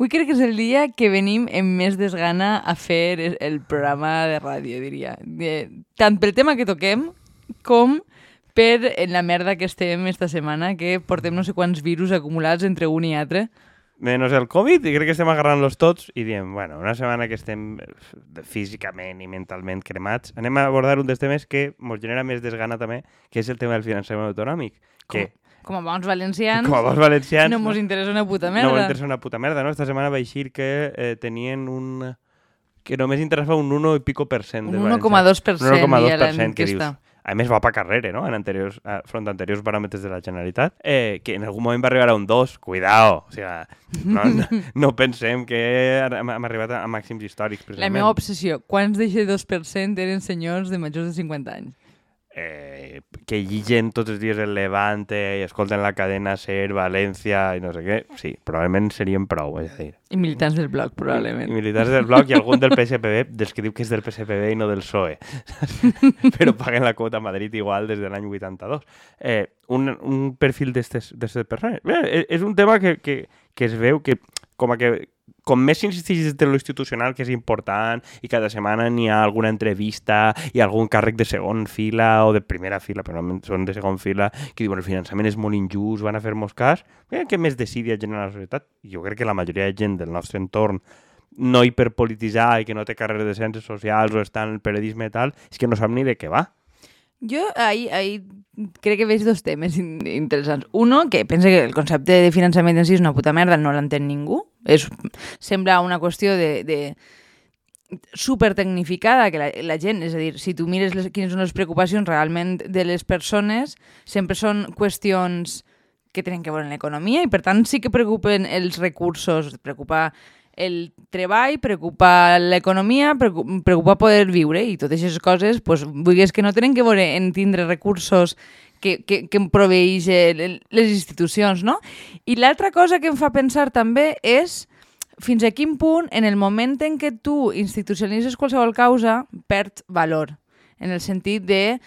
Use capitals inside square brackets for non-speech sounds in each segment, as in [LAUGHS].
Avui crec que és el dia que venim amb més desgana a fer el- programa de ràdio, diria. De, tant pel tema que toquem com per la merda que estem esta setmana, que portem no sé quants virus acumulats entre un i altre. Menos el Covid, i crec que estem agarrant-los tots i diem, bueno, una setmana que estem eh, físicament i mentalment cremats, anem a abordar un dels temes que ens genera més desgana també, que és el tema del finançament autonòmic. Que, Com a bons valencians, com a bons valencians, no mos interessa una puta no merda. mos interessa una puta merda, no? Esta setmana va eixir que eh, tenien un... que només interessava un 1 i pico per cent un dels 1,2% Un 1,2% deia que dius. A més, va pa carrere, no?, en anteriors, front a anteriors baròmetres de la Generalitat, eh, que en algun moment va arribar a un 2. Cuidao! O sigui, no, no, no pensem que hem, hem arribat a, a màxims històrics, La precisament. meva obsessió, quants d'aquest 2% eren senyors de majors de 50 anys? Eh, que lliguen tots els dies el Levante i escolten la cadena SER, València i no sé què, sí, probablement serien prou, és a dir. I militants del bloc, probablement. I militars del bloc i algun del PSPB, dels que diu que és del PSPB i no del PSOE. [LAUGHS] Però paguen la quota a Madrid igual des de l'any 82. Eh, un, un perfil d'aquestes persones. Bé, és, és un tema que, que, que es veu que com a que com més s'insisteix des de lo institucional, que és important, i cada setmana n'hi ha alguna entrevista i algun càrrec de segon fila o de primera fila, però no són de segon fila, que diuen el finançament és molt injust, van a fer-nos cas, eh, què més decidi generar la societat? Jo crec que la majoria de gent del nostre entorn no hiperpolititzar i que no té carreres de ciències socials o està en el periodisme i tal, és que no sap ni de què va. Jo ahir, ahir crec que veig dos temes in interessants. Uno, que pensa que el concepte de finançament en si és una puta merda, no l'entén ningú. És, sembla una qüestió de, de super tecnificada que la, la gent, és a dir, si tu mires les, quines són les preocupacions realment de les persones, sempre són qüestions que tenen que veure amb l'economia i per tant sí que preocupen els recursos, preocupa el treball, preocupa l'economia, preocu- preocupa poder viure i totes aquestes coses, pues, vulguis que no tenen que veure en tindre recursos que, que, que em proveeix les institucions, no? I l'altra cosa que em fa pensar també és fins a quin punt, en el moment en què tu institucionalitzes qualsevol causa, perd valor. En el sentit de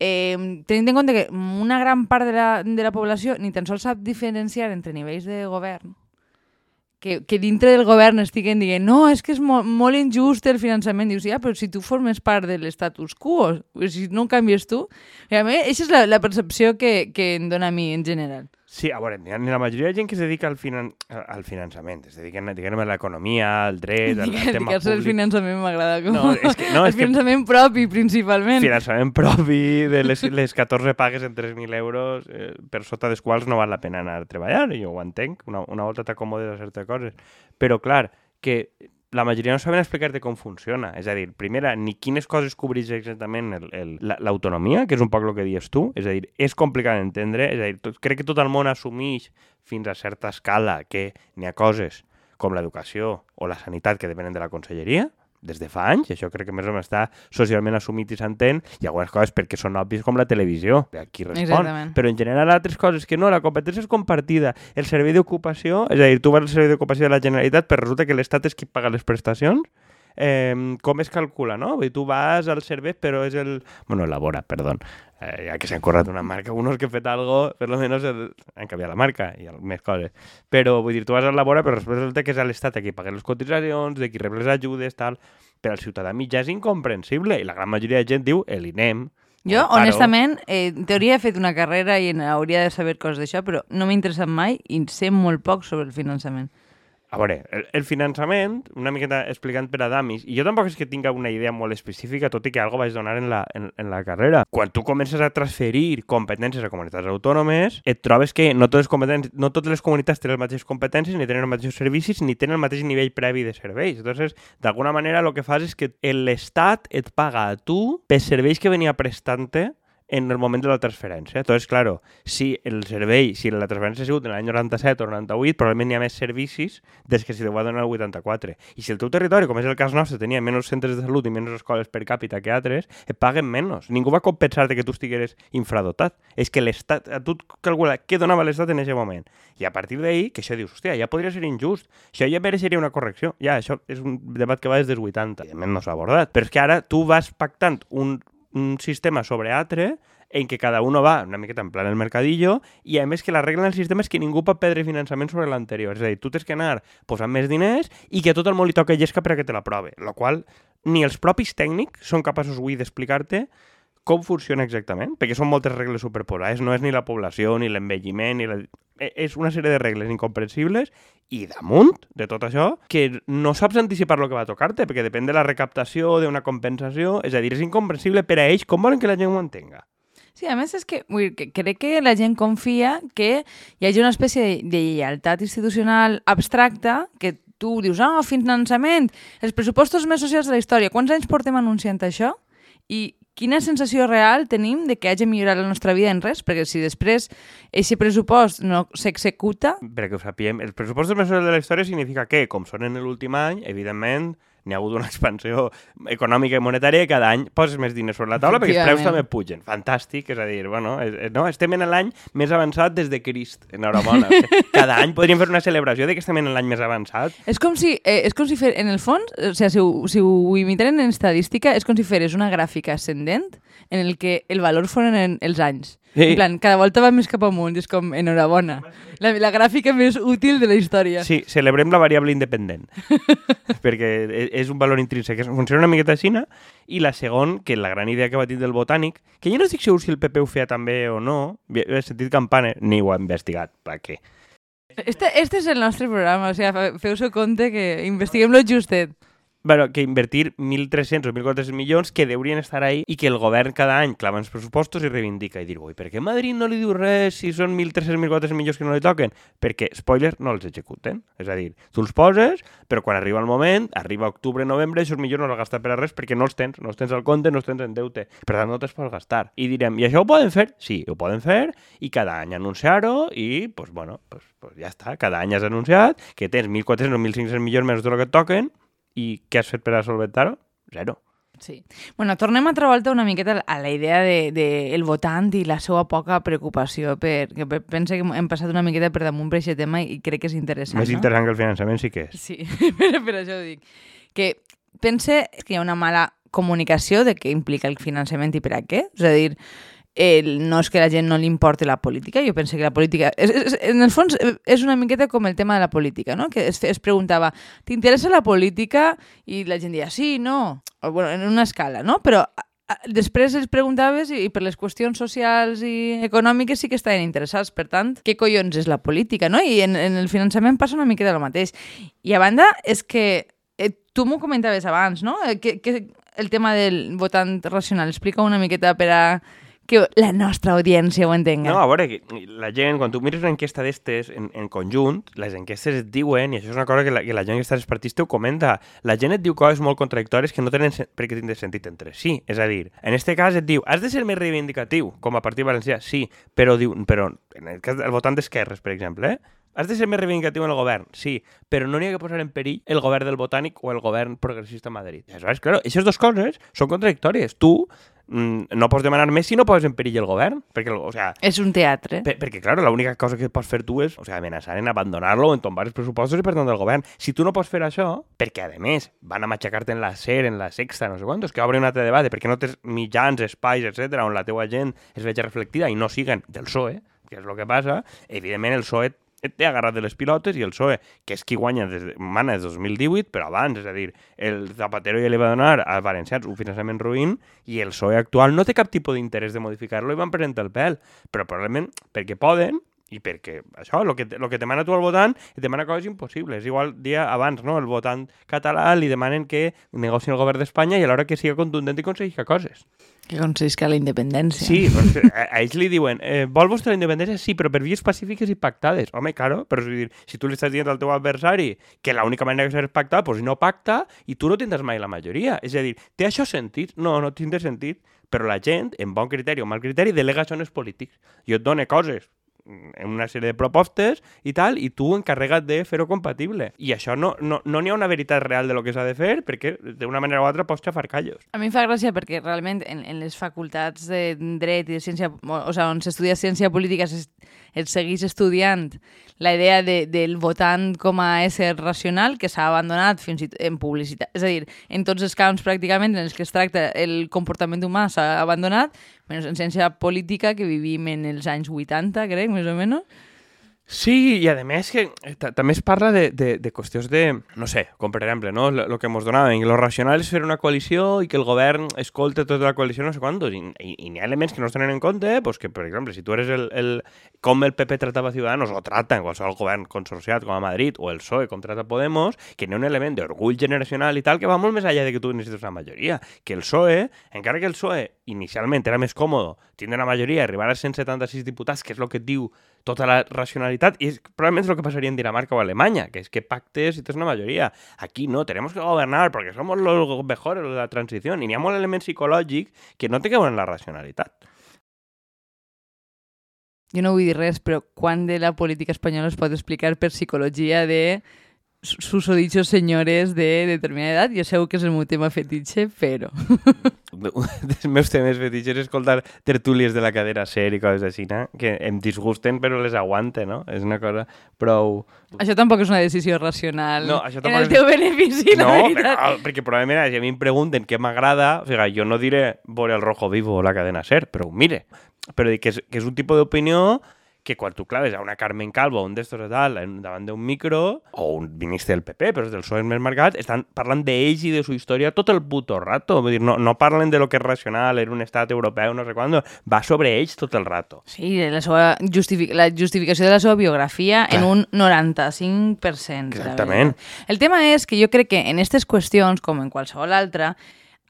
eh, tenint en compte que una gran part de la, de la població ni tan sols sap diferenciar entre nivells de govern, que, que dintre del govern estiguen dient no, és que és mo molt injust el finançament. Dius, ja, però si tu formes part de l'estatus quo, si no canvies tu... I a mi, aquesta és la, la percepció que, que em dona a mi en general. Sí, a veure, n'hi ha, la majoria de gent que es dedica al, finan al finançament, es dediquen, diguem, a l'economia, al dret, al, al tema Dedicar-se al públic. finançament m'agrada. Com... No, és que- no, el és que- finançament propi, principalment. Finançament propi de les, les 14 pagues en 3.000 euros, eh, per sota dels quals no val la pena anar a treballar, jo ho entenc, una, una volta t'acomodes a certes coses. Però, clar, que la majoria no saben explicar-te com funciona. És a dir, primera, ni quines coses cobreix exactament l'autonomia, que és un poc el que dius tu. És a dir, és complicat d'entendre. És a dir, tot, crec que tot el món assumeix fins a certa escala que n'hi ha coses com l'educació o la sanitat que depenen de la conselleria, des de fa anys, això crec que més o menys està socialment assumit i s'entén, i algunes coses perquè són òbvies com la televisió, de qui respon. Exactament. Però en general altres coses que no, la competència és compartida. El servei d'ocupació, és a dir, tu vas al servei d'ocupació de la Generalitat, però resulta que l'Estat és qui paga les prestacions, eh, com es calcula, no? Vull dir, tu vas al servei, però és el... Bueno, elabora, perdó. Eh, ja que s'han corrat una marca, unos que fet algo, per lo menos el... han canviat la marca i el- més coses. Però, vull dir, tu vas a labora, però després resulta que és l'Estat qui paga les cotitzacions, de qui rep les ajudes, tal. Per al ciutadà mitjà és incomprensible i la gran majoria de gent diu el INEM. Jo, el paro. honestament, eh, en teoria he fet una carrera i en- hauria de saber coses d'això, però no m'ha interessat mai i sé molt poc sobre el finançament. A veure, el, el finançament, una miqueta explicant per a damis, i jo tampoc és que tinga una idea molt específica, tot i que algo vaig donar en la, en, en la carrera. Quan tu comences a transferir competències a comunitats autònomes, et trobes que no totes, les no totes les comunitats tenen les mateixes competències, ni tenen els mateixos servicis, ni tenen el mateix nivell previ de serveis. Entonces, d'alguna manera, el que fas és que l'Estat et paga a tu per serveis que venia prestant-te en el moment de la transferència. Entonces, claro, si el servei, si la transferència ha sigut en l'any 97 o 98, probablement hi ha més servicis des que si te va donar el 84. I si el teu territori, com és el cas nostre, tenia menys centres de salut i menys escoles per càpita que altres, et paguen menys. Ningú va compensar-te que tu estigueres infradotat. És que l'Estat, a tu calcula què donava l'Estat en aquest moment. I a partir d'ahir, que això dius, hòstia, ja podria ser injust. Això ja mereixeria una correcció. Ja, això és un debat que va des dels 80. Evidentment no s'ha abordat. Però és que ara tu vas pactant un un sistema sobre altre en què cada uno va una miqueta en plan el mercadillo i a més que la regla del sistema és que ningú pot perdre finançament sobre l'anterior. És a dir, tu tens que anar posant més diners i que tot el món li toca llesca per a que te l'aprove. La qual ni els propis tècnics són capaços avui d'explicar-te com funciona exactament, perquè són moltes regles superposades, no és ni la població, ni l'envelliment, ni la... e- és una sèrie de regles incomprensibles i damunt de tot això, que no saps anticipar el que va tocar-te, perquè depèn de la recaptació, d'una compensació, és a dir, és incomprensible per a ells com volen que la gent ho entenga. Sí, a més és que, dir, que crec que la gent confia que hi hagi una espècie de, de lleialtat institucional abstracta que tu dius, ah, finançament, els pressupostos més socials de la història. Quants anys portem anunciant això? I quina sensació real tenim de que hagi millorat la nostra vida en res? Perquè si després aquest pressupost no s'executa, perquè ho sapiem, els pressupostos més de la història significa que, com són en l'últim any, evidentment, n'hi ha hagut una expansió econòmica i monetària i cada any poses més diners sobre la taula perquè els preus també pugen. Fantàstic, és a dir, bueno, és, és- no, estem en l'any més avançat des de Crist. Enhorabona. [LAUGHS] cada any podríem fer una celebració de que estem en l'any més avançat. és com si, eh, és com si fer, en el fons, o sigui, si ho, si ho imitaren en estadística, és com si feres una gràfica ascendent en el que el valor foren en els anys. Sí. En plan, cada volta va més cap amunt, és com, enhorabona. La, la gràfica més útil de la història. Sí, celebrem la variable independent, [LAUGHS] perquè e- és un valor intrínsec. Funciona una miqueta així, i la segon, que la gran idea que va tindre el botànic, que jo no estic segur si el PP ho feia també o no, he sentit campana, ni ho ha investigat, per què? Este, este és el nostre programa, o sigui, feu-se compte que investiguem-lo justet. Bueno, que invertir 1.300 o 1.400 milions que deurien estar ahí i que el govern cada any clava els pressupostos i reivindica i dir, ui, per què Madrid no li diu res si són 1.300 1.400 milions que no li toquen? Perquè, spoiler, no els executen. És a dir, tu els poses, però quan arriba el moment, arriba octubre, novembre, això millor no els gastar per a res perquè no els tens, no els tens al compte, no els tens en deute. Per tant, no te'ls pots gastar. I direm, i això ho poden fer? Sí, ho poden fer, i cada any anunciar-ho, i, pues, bueno, pues, pues ja està. Cada any has anunciat que tens 1.400 o 1.500 milions menys del que et toquen, i què has fet per a solventar-ho? Zero. Sí. Bueno, tornem altra volta una miqueta a la idea de, de el votant i la seva poca preocupació per... Que pe- pensa que hem passat una miqueta per damunt per aquest tema i crec que és interessant, Més no? interessant que el finançament sí que és. Sí, [LAUGHS] per, per això ho dic. Que pense que hi ha una mala comunicació de què implica el finançament i per a què. És a dir, el, no és que la gent no li importi la política, jo penso que la política... És, és, en el fons eh, és una miqueta com el tema de la política, no? Que es, es preguntava, t'interessa la política? I la gent deia, sí, no, o, bueno, en una escala, no? Però després els preguntaves i, i per les qüestions socials i econòmiques sí que estaven interessats. Per tant, què collons és la política, no? I en, en el finançament passa una miqueta el mateix. I a banda, és que eh, tu m'ho comentaves abans, no? Eh, que, que el tema del votant racional. Explica una miqueta per a que la nostra audiència ho entenga. No, a veure, la gent, quan tu mires una enquesta d'estes en, en conjunt, les enquestes et diuen, i això és una cosa que la, que la gent que està als partits ho comenta, la gent et diu coses molt contradictòries que no tenen sen- per què tindre sentit entre si. És a dir, en este cas et diu, has de ser més reivindicatiu, com a partit valencià, sí, però, diu, però en el cas del votant d'esquerres, per exemple, eh? Has de ser més reivindicatiu en el govern, sí, però no n'hi ha que posar en perill el govern del Botànic o el govern progressista a Madrid. Aleshores, claro, aquestes dues coses són contradictòries. Tu no pots demanar més si no poses en perill el govern, perquè, o sea, És un teatre. per, perquè, claro, l'única cosa que pots fer tu és o sea, amenaçar en abandonar-lo o en tombar els pressupostos i per tant del govern. Si tu no pots fer això, perquè, a més, van a matxacar-te en la SER, en la Sexta, no sé quantos, que obre un altre debat, perquè no tens mitjans, espais, etc on la teua gent es vegi reflectida i no siguen del PSOE, que és el que passa, evidentment el PSOE té agarrat de les pilotes i el PSOE, que és qui guanya des de, mana des de 2018, però abans, és a dir, el Zapatero ja li va donar als valencians un finançament ruïn i el PSOE actual no té cap tipus d'interès de modificar-lo i van presentar el pèl, però probablement perquè poden i perquè això, el que, lo que te demana tu al votant, et demana coses impossibles. Igual dia abans, no? El votant català li demanen que negociï el govern d'Espanya i alhora que siga contundent i aconseguisca coses. Que aconseguisca la independència. Sí, doncs, a, a ells li diuen, eh, vol vostra independència? Sí, però per vies pacífiques i pactades. Home, claro, però dir, si tu li estàs dient al teu adversari que l'única manera que és pactar, doncs no pacta i tu no tindràs mai la majoria. És a dir, té això sentit? No, no tindrà sentit, però la gent, en bon criteri o mal criteri, delega això en els polítics. Jo et dono coses en una sèrie de propostes i tal, i tu encarrega't de fer-ho compatible. I això no n'hi no, no ha una veritat real de lo que s'ha de fer, perquè d'una manera o altra pots xafar callos. A mi em fa gràcia perquè realment en, en les facultats de dret i de ciència, o, o sigui, on s'estudia ciència política es, es segueix estudiant la idea de, del votant com a ésser racional que s'ha abandonat fins i tot en publicitat. És a dir, en tots els camps pràcticament en els que es tracta el comportament humà s'ha abandonat, menys en ciència política, que vivim en els anys 80, crec, més o menys. Sí, i a més que eh, també es parla de, de, de qüestions de, no sé, com per exemple, no? el que ens donaven, lo racional és fer una coalició i que el govern escolte tota la coalició no sé quantos, i, i, i n'hi ha elements que no es tenen en compte, pues que, per exemple, si tu eres el, el com el PP tratava Ciudadanos, o trata en qualsevol govern consorciat com a Madrid, o el PSOE com trata Podemos, que n'hi ha un element d'orgull generacional i tal que va molt més allà de que tu necessites una majoria, que el PSOE, encara que el PSOE inicialment era més còmode tindre una majoria, arribar a 176 diputats, que és el que diu tota la racionalitat, i és probablement és el que passaria en Dinamarca o Alemanya, que és que pactes i tens una majoria. Aquí no, tenemos que governar perquè som los mejores de la transició, i n'hi ha molt element psicològic que no té que veure en la racionalitat. Jo no vull dir res, però quan de la política espanyola es pot explicar per psicologia de susodichos senyores de determinada edat. Jo sé que és el meu tema fetitxe, però... dels [LAUGHS] meus temes fetitxes és escoltar tertúlies de la cadera ser i coses així, no? que em disgusten però les aguante, no? És una cosa prou... Això tampoc és una decisió racional no, això en el teu és... benefici, no, però, perquè probablement si a mi em pregunten què m'agrada, o sigui, jo no diré veure el rojo vivo o la cadena ser, però mire. Però dic que és, que és un tipus d'opinió que quan tu claves a una Carmen Calvo o un d'estos de tal davant d'un micro, o un ministre del PP, però del PSOE més marcat, estan parlant d'ells i de su història tot el puto rato. Vull dir, no, no parlen de lo que és racional, era un estat europeu, no sé quan, va sobre ells tot el rato. Sí, la, seva justific la justificació de la seva biografia Clar. en un 95%. Exactament. El tema és que jo crec que en aquestes qüestions, com en qualsevol altra,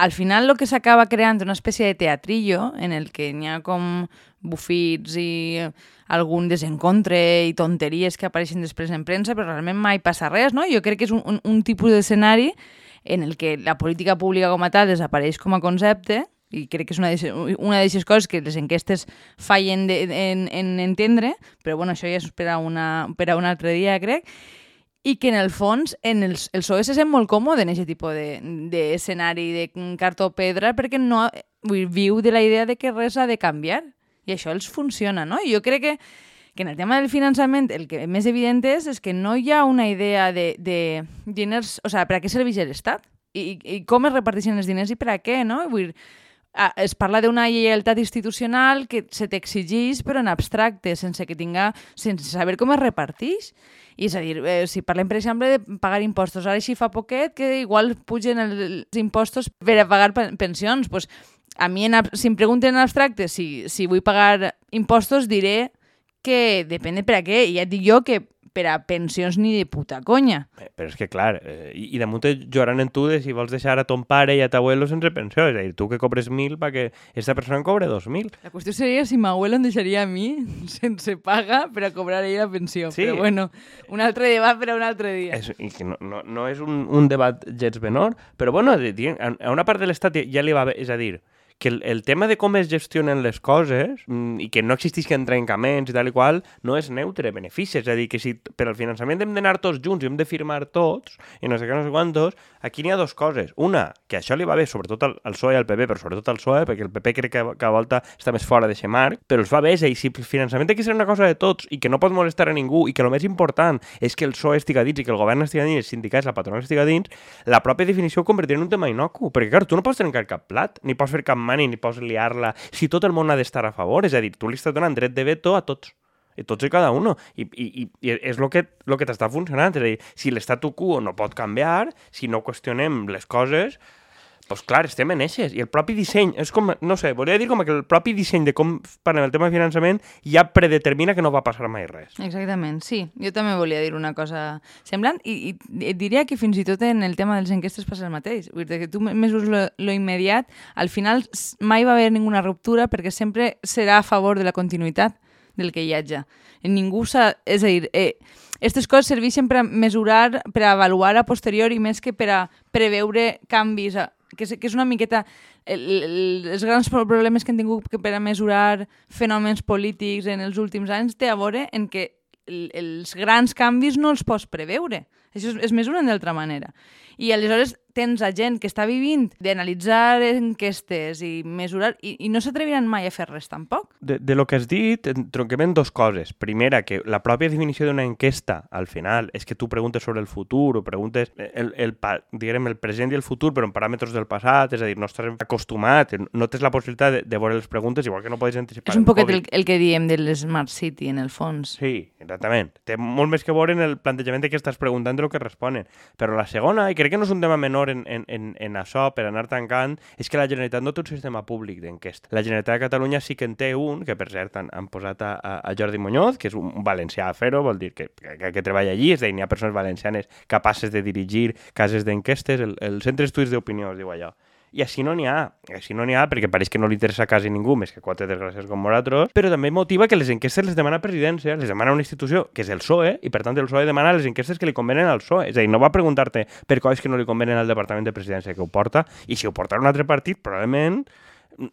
al final el que s'acaba creant una espècie de teatrillo en el que n'hi ha com bufits i algun desencontre i tonteries que apareixen després en premsa, però realment mai passa res, no? Jo crec que és un, un, un tipus d'escenari en el que la política pública com a tal desapareix com a concepte i crec que és una d'aquestes coses que les enquestes fallen de, en, en entendre, però bueno, això ja és per a, una, per a un altre dia, crec, i que en el fons en els, el PSOE se sent molt còmode en aquest tipus d'escenari de, de cartó pedra perquè no, viu de la idea de que res ha de canviar i això els funciona, no? I jo crec que, que en el tema del finançament el que més evident és, és que no hi ha una idea de, de diners, o sigui, per a què serveix l'Estat? I, I com es reparteixen els diners i per a què, no? Vull dir, es parla d'una lleialtat institucional que se t'exigeix però en abstracte, sense que tinga, sense saber com es reparteix. I és a dir, eh, si parlem, per exemple, de pagar impostos, ara així fa poquet que igual pugen els impostos per a pagar pensions, pues, a mi, en, si em pregunten en abstracte si, si vull pagar impostos, diré que depèn de per a què. I ja et dic jo que per a pensions ni de puta conya. Eh, però és que, clar, eh, i, i damunt et jugaran en tu de si vols deixar a ton pare i a t'abuelo sense pensió. És a dir, tu que cobres mil perquè aquesta persona en cobre dos mil. La qüestió seria si m'abuelo em deixaria a mi [LAUGHS] sense paga per a cobrar ella la pensió. Sí. Però bueno, un altre debat per a un altre dia. És, i que no, no, no és un, un debat gens menor, però bueno, a una part de l'Estat ja li va bé, és a dir, que el, el tema de com es gestionen les coses mm, i que no existisquen trencaments i tal i qual no és neutre, benefici. És a dir, que si per al finançament hem d'anar tots junts i hem de firmar tots i no sé què, no sé quantos, aquí n'hi ha dues coses. Una, que això li va bé sobretot al, al PSOE i al PP, però sobretot al PSOE, perquè el PP crec que, que a volta està més fora de marc, però els va bé, és a dir, si el finançament té que ser una cosa de tots i que no pot molestar a ningú i que el més important és que el PSOE estiga dins i que el govern estiga dins, els sindicats, la patronal estiga dins, la pròpia definició ho convertirà en un tema inocu, perquè, clar, tu no pots trencar cap plat, ni pots fer cap mani ni pots liar-la, si tot el món ha d'estar a favor, és a dir, tu li estàs donant dret de veto a tots i tots i cada un. I, i, i és el que, lo que t'està funcionant. És a dir, si l'estatu quo no pot canviar, si no qüestionem les coses, pues clar, estem en eixes. I el propi disseny, és com, no sé, volia dir com que el propi disseny de com parlem el tema de finançament ja predetermina que no va passar mai res. Exactament, sí. Jo també volia dir una cosa semblant i, i et diria que fins i tot en el tema de les enquestes passa el mateix. Vull dir que tu mesures lo, lo immediat, al final mai va haver ninguna ruptura perquè sempre serà a favor de la continuïtat del que hi hagi. Ningú s'ha... És a dir, eh, aquestes coses serveixen per a mesurar, per a avaluar a posteriori més que per a preveure canvis que és, que és una miqueta el, el, els grans problemes que han tingut per a mesurar fenòmens polítics en els últims anys té a veure en que el, els grans canvis no els pots preveure. Això es, es mesuren d'altra manera. I aleshores tens a gent que està vivint d'analitzar enquestes i mesurar, i, i no s'atreviran mai a fer res tampoc. de, de lo que has dit, tronquem en dos coses. Primera, que la pròpia definició d'una enquesta, al final, és que tu preguntes sobre el futur o preguntes el, el, diguem, el present i el futur, però en paràmetres del passat, és a dir, no estàs acostumat, no tens la possibilitat de, de veure les preguntes, igual que no pots anticipar. És un poquet el, el que diem de l'Smart City, en el fons. Sí, exactament. Té molt més que veure en el plantejament que estàs preguntant de lo que responen. Però la segona, i crec que no és un tema menor en, en, en, en això, per anar tancant, és que la Generalitat no té un sistema públic d'enquesta. La Generalitat de Catalunya sí que en té un, que per cert han, han posat a, a Jordi Muñoz, que és un valencià a fer-ho, vol dir que, que, que treballa allí, és a dir, n'hi ha persones valencianes capaces de dirigir cases d'enquestes, el, el Centre d'Estudis d'Opinió es diu allò. I així no n'hi ha. Així no n'hi ha perquè pareix que no li interessa a quasi ningú, més que quatre desgràcies com nosaltres, però també motiva que les enquestes les demana presidència, les demana una institució que és el PSOE, i per tant el PSOE demana les enquestes que li convenen al PSOE. És a dir, no va preguntar-te per coses que no li convenen al Departament de Presidència que ho porta, i si ho porta un altre partit, probablement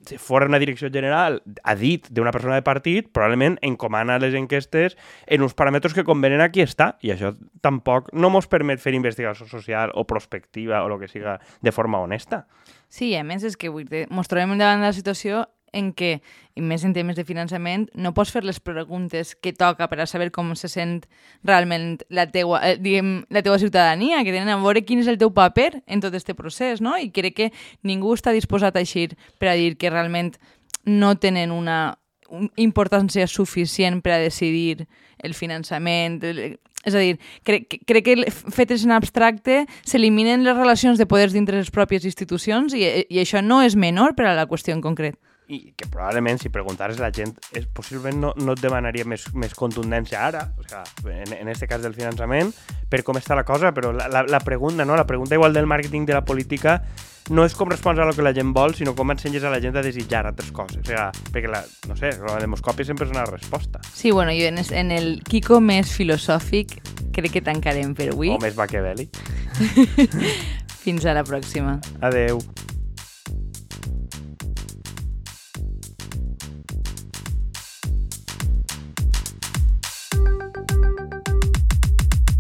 si fora una direcció general ha dit d'una persona de partit, probablement encomana les enquestes en uns paràmetres que convenen a qui està, i això tampoc no mos permet fer investigació social o prospectiva o el que siga de forma honesta. Sí, a més és que vull dir, mos trobem davant de la situació en què, i més en temes de finançament, no pots fer les preguntes que toca per a saber com se sent realment la teua, eh, diguem, la teua ciutadania, que tenen a veure quin és el teu paper en tot aquest procés, no? I crec que ningú està disposat a eixir per a dir que realment no tenen una importància suficient per a decidir el finançament. És a dir, crec, crec que fetes en abstracte s'eliminen les relacions de poders dintre les pròpies institucions i, i això no és menor per a la qüestió en concret. I que probablement si preguntares a la gent és, possiblement no, no et demanaria més, més contundència ara, o sigui, en, en este cas del finançament, per com està la cosa, però la, la, la pregunta, no? la pregunta igual del màrqueting de la política no és com respondre a lo que la gent vol, sinó com ensenyes a la gent a desitjar altres coses. O sigui, perquè, la, no sé, la demoscòpia sempre és una resposta. Sí, bueno, jo en, en el Kiko més filosòfic crec que tancarem per avui. O més Machiavelli. [LAUGHS] Fins a la pròxima. Adeu.